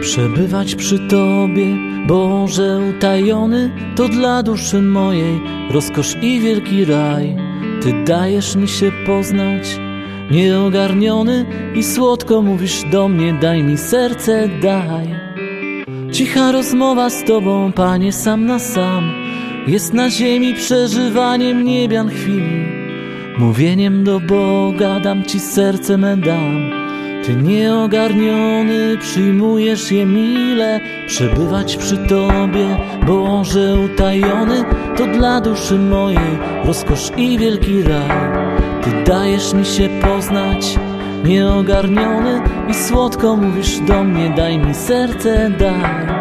Przebywać przy Tobie, Boże utajony, to dla duszy mojej rozkosz i wielki raj. Ty dajesz mi się poznać, nieogarniony i słodko mówisz do mnie, daj mi serce, daj. Cicha rozmowa z Tobą, Panie, sam na sam, jest na ziemi przeżywaniem niebian chwili. Mówieniem do Boga dam Ci serce me dam. Ty nieogarniony przyjmujesz je mile Przebywać przy Tobie, Boże utajony To dla duszy mojej rozkosz i wielki raj. Ty dajesz mi się poznać, nieogarniony I słodko mówisz do mnie, daj mi serce, daj.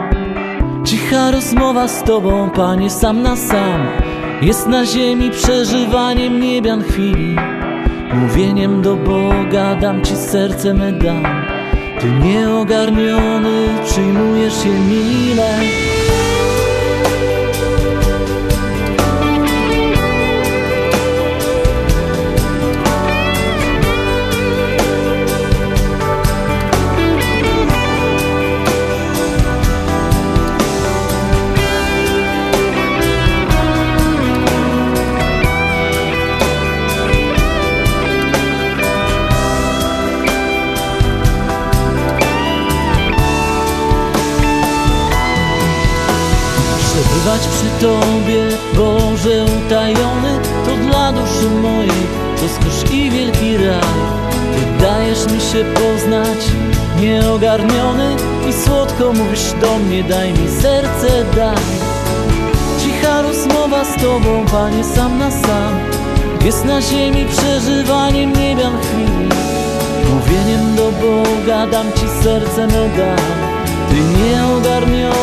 Cicha rozmowa z Tobą, Panie, sam na sam Jest na ziemi przeżywaniem niebian chwili Mówieniem do Boga dam Ci serce me dam. Ty nieogarniony przyjmujesz je mile Przebywać przy Tobie, Boże utajony To dla duszy mojej rozkosz i wielki raj. Ty dajesz mi się poznać, nieogarniony I słodko mówisz do mnie, daj mi serce, daj. Cicha rozmowa z Tobą, Panie, sam na sam. Jest na ziemi przeżywaniem niebian chwili. Mówieniem do Boga dam Ci serce me dam Ty nieogarniony